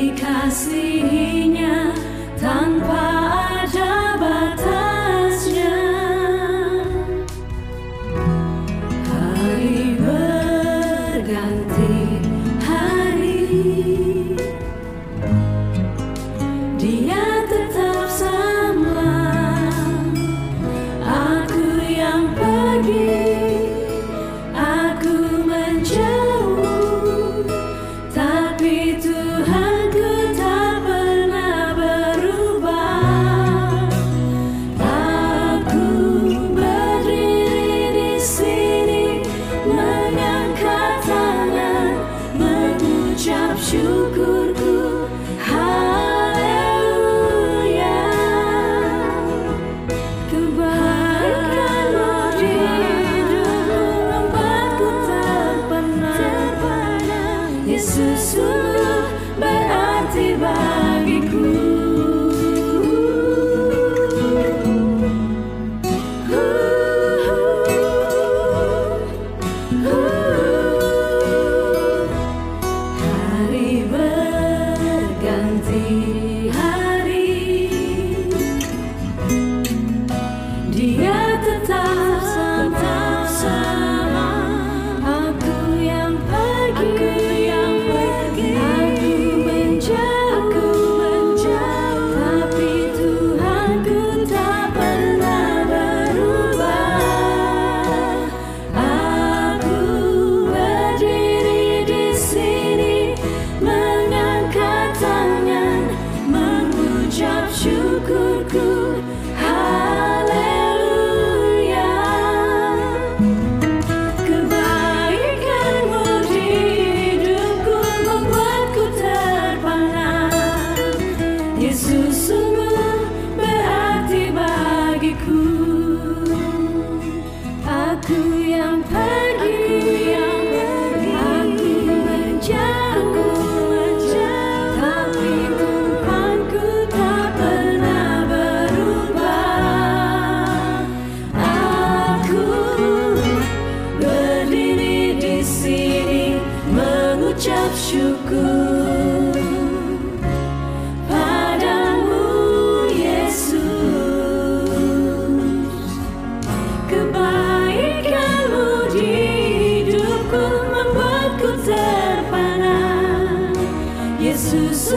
dikasihinya tanpa 啊。Yesus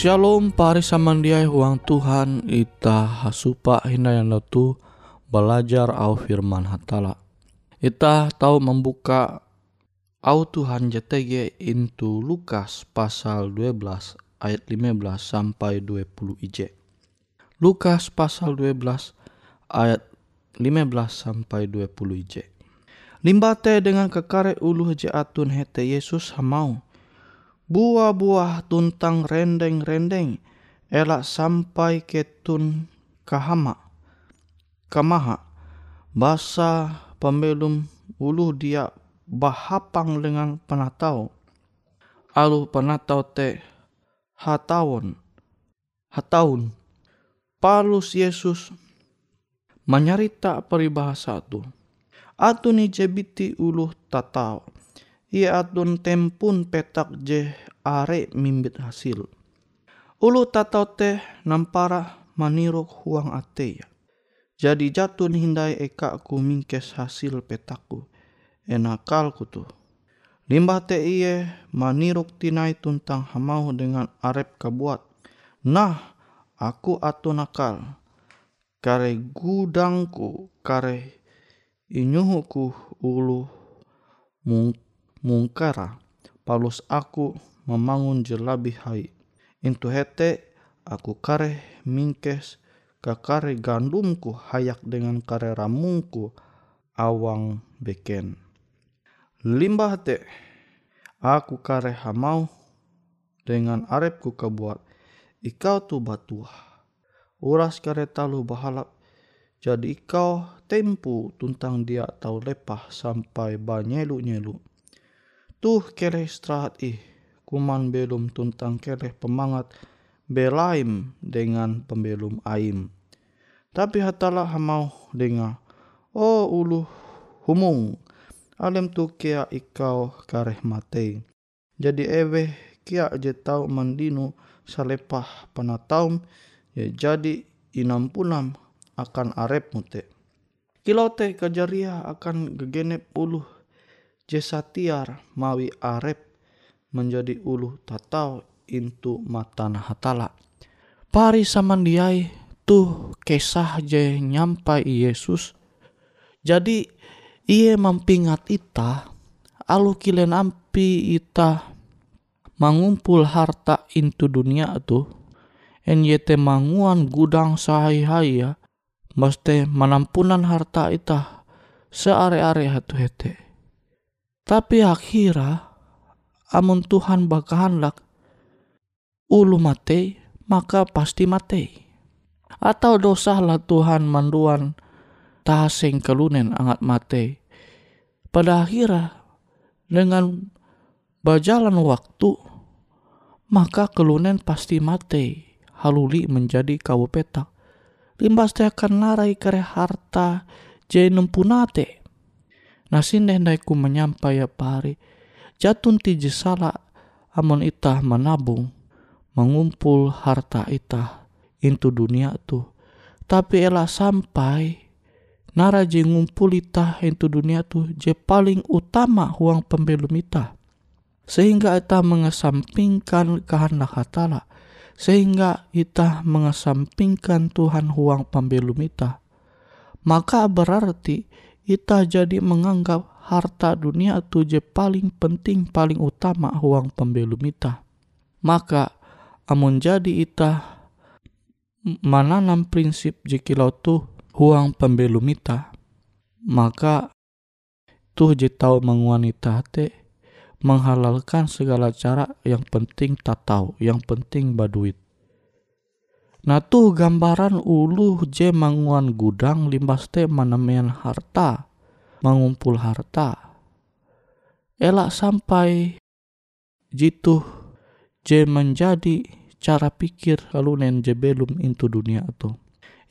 Shalom pari samandiai huang Tuhan ita hasupa hina yang tu belajar au firman hatala. Ita tahu membuka au Tuhan JTG into Lukas pasal 12 ayat 15 sampai 20 ij. Lukas pasal 12 ayat 15 sampai 20 ij. Limbate dengan kekare ulu atun hete Yesus hamau buah-buah tuntang rendeng-rendeng elak sampai ke tun kahama kamaha. Basa pembelum ulu dia bahapang dengan penatau. Alu penatau te hatawon hataun. Palus Yesus menyarita peribahasa tu. Atuni jebiti ulu tatau ia atun tempun petak je are mimbit hasil. Ulu tatau teh nampara manirok huang ate ya. Jadi jatun hindai eka ku mingkes hasil petaku. Enakal kutu. Limbah te iye manirok tinai tuntang hamau dengan arep kabuat. Nah, aku atun nakal. Kare gudangku, kare inyuhuku ulu mung mungkara palus aku memangun jelabi hai. Intu hete aku kare mingkes ke kare gandumku hayak dengan kare ramungku awang beken. Limbah te aku kare hamau dengan arepku kebuat ikau tu batuah. Uras kare talu bahalap jadi ikau tempu tuntang dia tau lepah sampai banyelu-nyelu Tuh keleh istirahat ih, kuman belum tuntang keleh pemangat belaim dengan pembelum aim. Tapi hatalah hamau dengar, oh ulu humung, alem tu kia ikau kareh mate. Jadi ewe kia je tau mandinu salepah panataum, ya jadi inampunam akan arep mute. Kilau te kajaria akan gegenep uluh jesa tiar mawi arep menjadi ulu tatau intu matana hatala. Pari samandiai tuh kisah je nyampai Yesus. Jadi ia mampingat ita alu kilen ampi ita mengumpul harta intu dunia tu NYT manguan gudang sahai ya mesti menampunan harta ita seare-are hatu hete tapi akhirnya amun Tuhan bakahanlak ulu mate maka pasti mate. Atau dosa lah Tuhan manduan taseng kelunen angat mate. Pada akhirnya dengan berjalan waktu maka kelunen pasti mate haluli menjadi kawu petak. Limbas akan narai kare harta jenum punate Nah sinde ku menyampai ya pari. Jatun tiji salah amon itah menabung. Mengumpul harta itah into dunia tu. Tapi elah sampai nara je ngumpul itah into dunia tu je paling utama huang pembelum itah. Sehingga itah mengesampingkan kehendak hatala. Sehingga itah mengesampingkan Tuhan huang pembelum itah. Maka berarti kita jadi menganggap harta dunia itu je paling penting paling utama huang pembelum ita maka amun jadi ita mananam prinsip jikilau tu huang pembelum ita maka tuh je tahu menguanita te menghalalkan segala cara yang penting tak tahu yang penting baduit Nah tuh gambaran ulu je manguan gudang limbas te manemen harta, mengumpul harta. Elak sampai jitu je menjadi cara pikir nen je belum into dunia itu.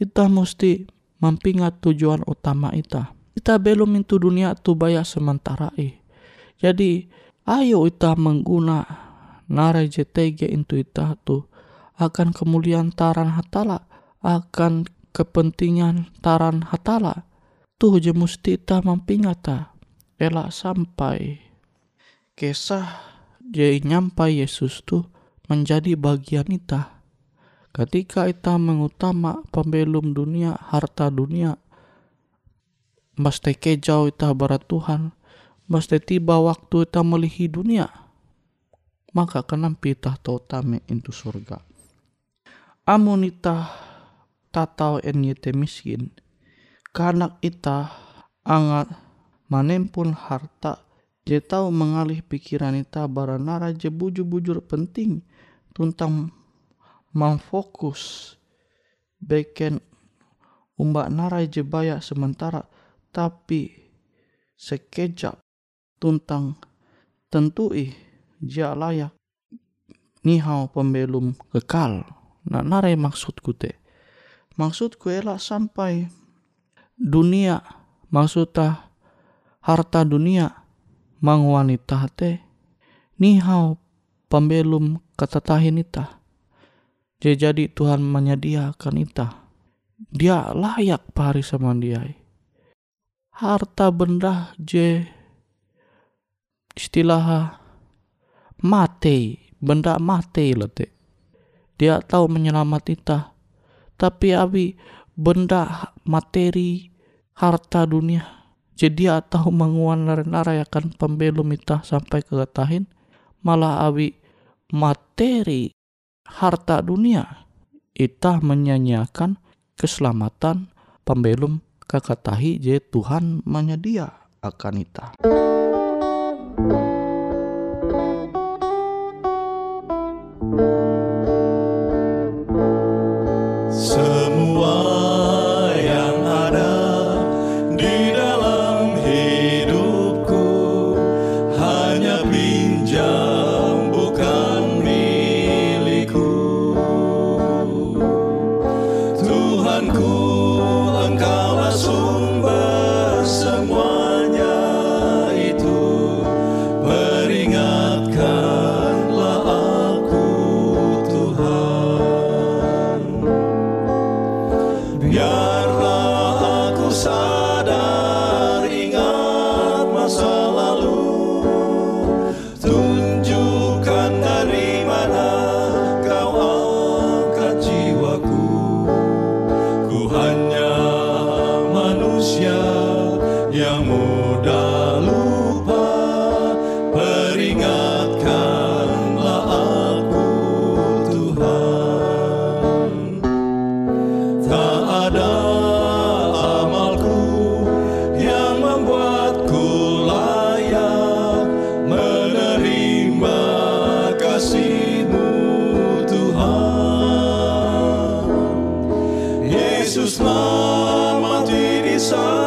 Ita mesti mempingat tujuan utama ita. Ita belum itu dunia tu baya sementara eh. Jadi ayo ita mengguna narai JTG itu ita tu akan kemuliaan taran hatala akan kepentingan taran hatala. Tuh je musti ita mampingata elak sampai. Kisah je nyampai Yesus tuh menjadi bagian ita ketika ita mengutama pembelum dunia harta dunia mesti kejauh ita barat Tuhan mesti tiba waktu ita melihi dunia maka kenapa ita tahu tame itu surga amun ita tatau enyete miskin. Karena ita angat manempun harta je tahu mengalih pikiran ita baranara je bujur-bujur penting tentang memfokus beken umbak narai je baya sementara tapi sekejap tuntang tentui dia layak nihau pembelum kekal nah narai maksudku te. Maksudku elak sampai dunia maksudnya harta dunia mang wanita te. Nihau pembelum ketetahin ita. Jadi Tuhan menyediakan ita. Dia layak pari sama dia. Harta benda je istilah mate benda mate lete dia tahu menyelamat ita tapi abi benda materi harta dunia. Jadi dia tahu menguan narayakan pembelum ita sampai ke tahin. Malah abi materi harta dunia. Ita menyanyiakan keselamatan pembelum kakatahi je Tuhan menyedia akan ita. So.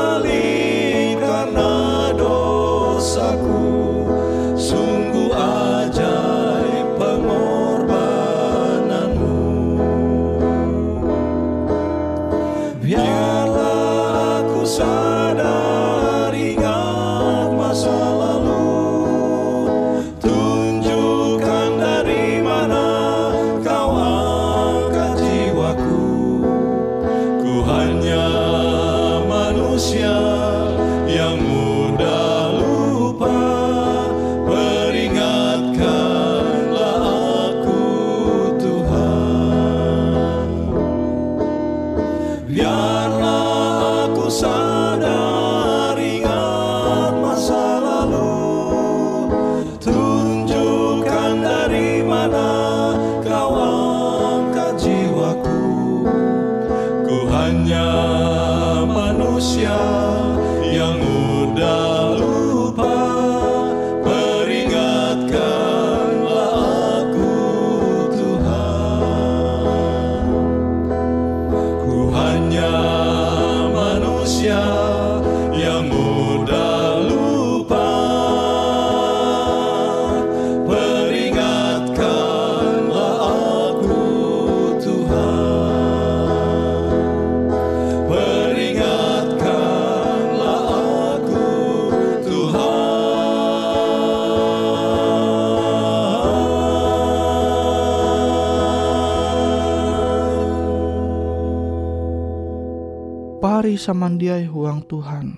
Pari samandiai huang Tuhan.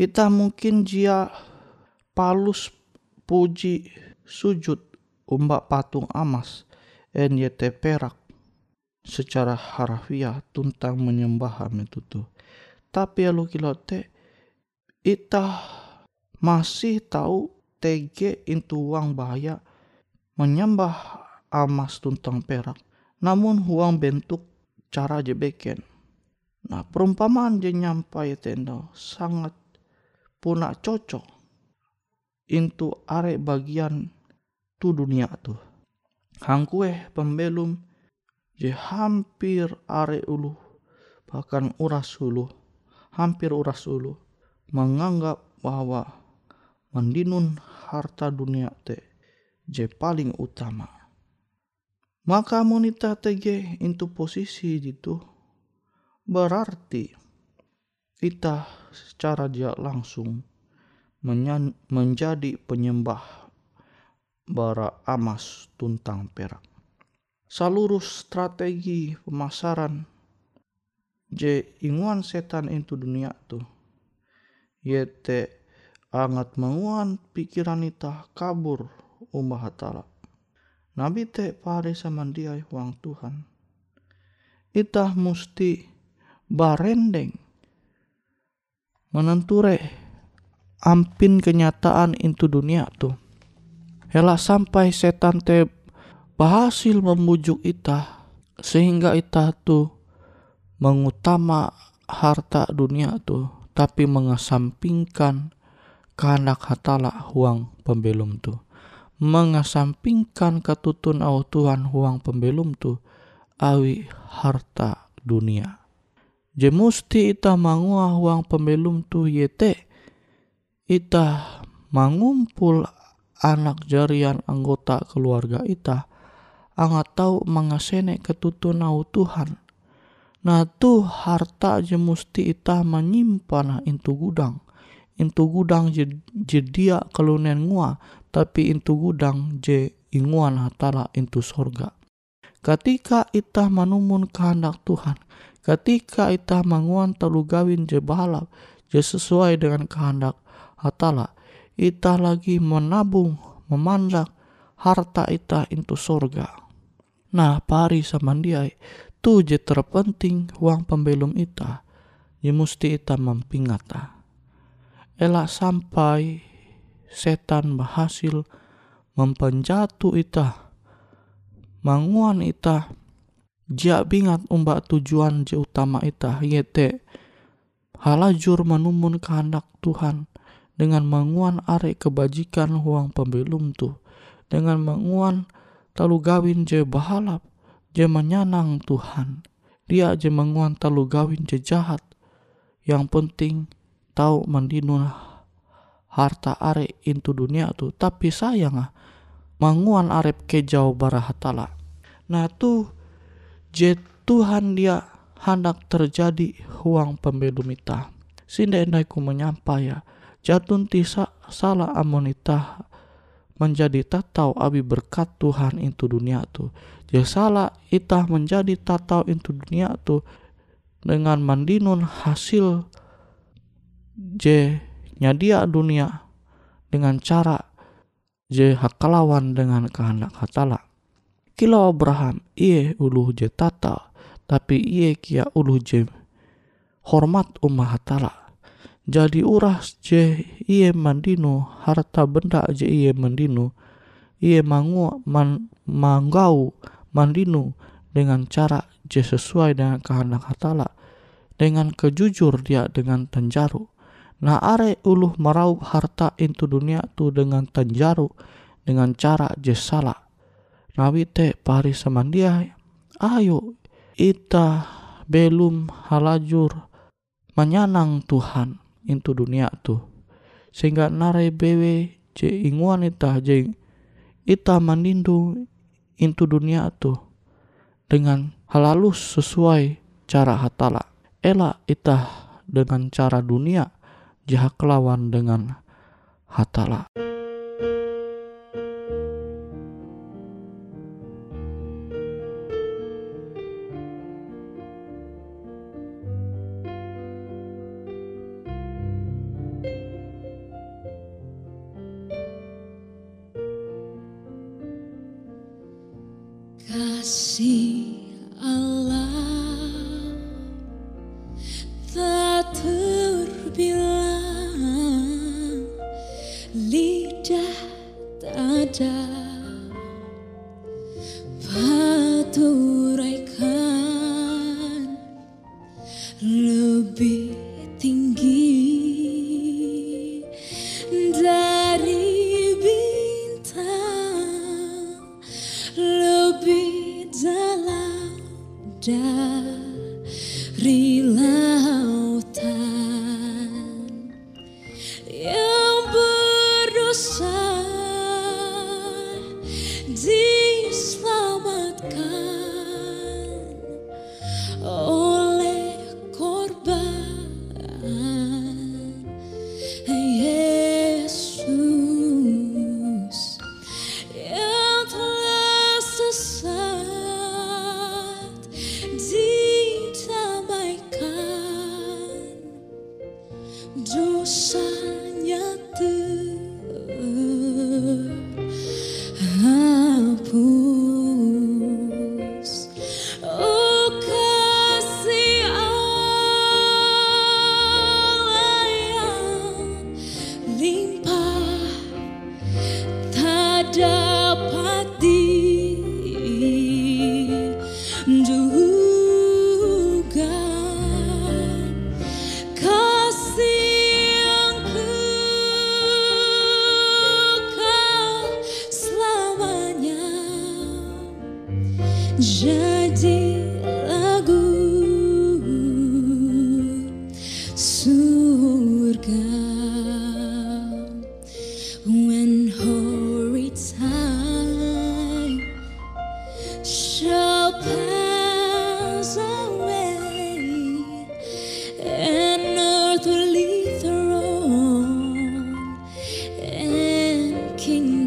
Ita mungkin jia palus puji sujud umbak patung amas NYT perak secara harfiah tentang menyembah itu. Tapi ya lu kilote ita masih tahu TG itu uang bahaya menyembah amas tuntang perak. Namun uang bentuk cara jebeken. Nah perumpamaan je nyampai tenda sangat punak cocok itu are bagian tu dunia tuh. Hangkue pembelum je hampir are ulu bahkan uras ulu hampir uras ulu menganggap bahwa mendinun harta dunia te je paling utama. Maka monita tege into posisi itu berarti kita secara dia langsung menjadi penyembah bara amas tuntang perak. Seluruh strategi pemasaran je inguan setan itu dunia tu yete angat menguan pikiran ita kabur umbah hatala. Nabi te pare samandiai huang Tuhan. Ita musti barendeng. Menenture ampin kenyataan itu dunia tuh. Hela sampai setan te berhasil membujuk ita sehingga ita tuh mengutama harta dunia tuh tapi mengesampingkan kehendak hatala huang pembelum tuh mengesampingkan ketutun au Tuhan huang pembelum tuh awi harta dunia je musti ita mangua huang pembelum tu yete ita mangumpul anak jarian anggota keluarga ita. Angat tahu mengasene ketutun au Tuhan. Nah tu harta je musti ita menyimpan intu gudang. Intu gudang je, je dia kelunen ngua tapi intu gudang je inguan hatala intu sorga. Ketika ita manumun kehendak Tuhan ketika ita manguan telu gawin je balap je sesuai dengan kehendak hatala. Ita lagi menabung memandak harta ita into sorga nah pari samandiai tu je terpenting uang pembelum ita je musti ita mempingata. Elak sampai setan berhasil mempenjatu ita manguan ita Jia bingat umbak tujuan je utama ita yete halajur menumun kehendak Tuhan dengan menguan are kebajikan huang pembelum tu dengan menguan talu gawin je bahalap je menyanang Tuhan. Dia je menguan talu gawin je jahat yang penting tahu mendinun harta are intu dunia tu tapi sayang ah manguan arep ke jauh barahatala. Nah tuh je Tuhan dia hendak terjadi huang pembelum ita. Sinda endai ku menyampa ya, jatun tisa salah amonita menjadi tatau abi berkat Tuhan itu dunia tu. Je salah ita menjadi tatau itu dunia tu dengan mandinun hasil je nyadia dunia dengan cara je hakalawan dengan kehendak hatala Kilo Abraham iye uluh je tata tapi iye kia uluh je hormat umah hatala. Jadi uras je iye mandino harta benda je iye mandino iye mangu man, manggau mandino dengan cara je sesuai dengan kehendak hatala dengan kejujur dia dengan tenjaru. Nah are uluh meraup harta itu dunia tu dengan tenjaru dengan cara je salah Nabi te pari samandia ayo ita belum halajur menyanang Tuhan into dunia tu sehingga narai bewe je inguan ita je ita manindu into dunia tu dengan halalus sesuai cara hatala ela ita dengan cara dunia jahak lawan dengan hatala.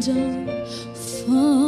Phó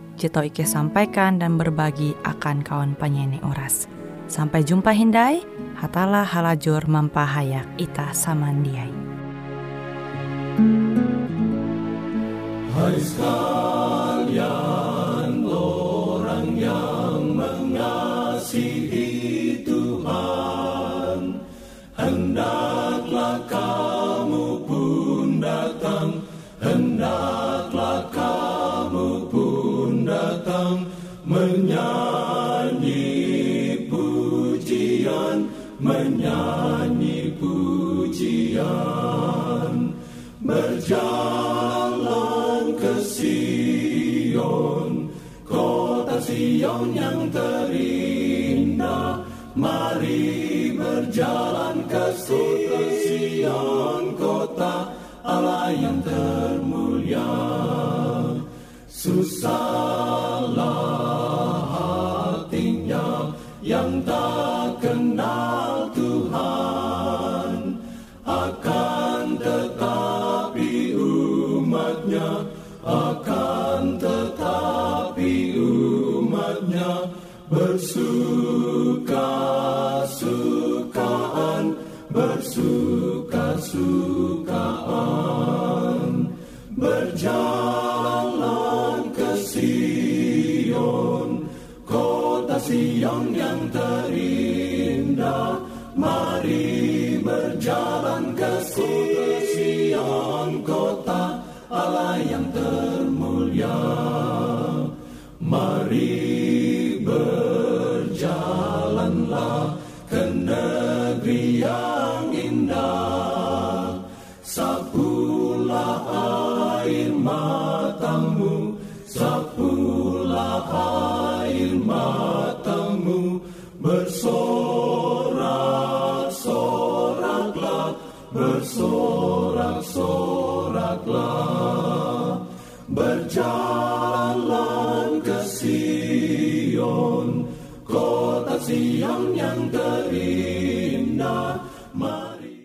tau Ike sampaikan dan berbagi akan kawan penyanyi Uras. Sampai jumpa Hindai, hatalah halajur mampahayak ita samandiai. Hai sekalian Menyanyi pujian. Berjalan ke Sion Kota Sion yang terindah. Mari berjalan ke Sion Kota Allah yang termulia. Susahlah hatinya yang tak Sion kota Sion yang terindah. Mari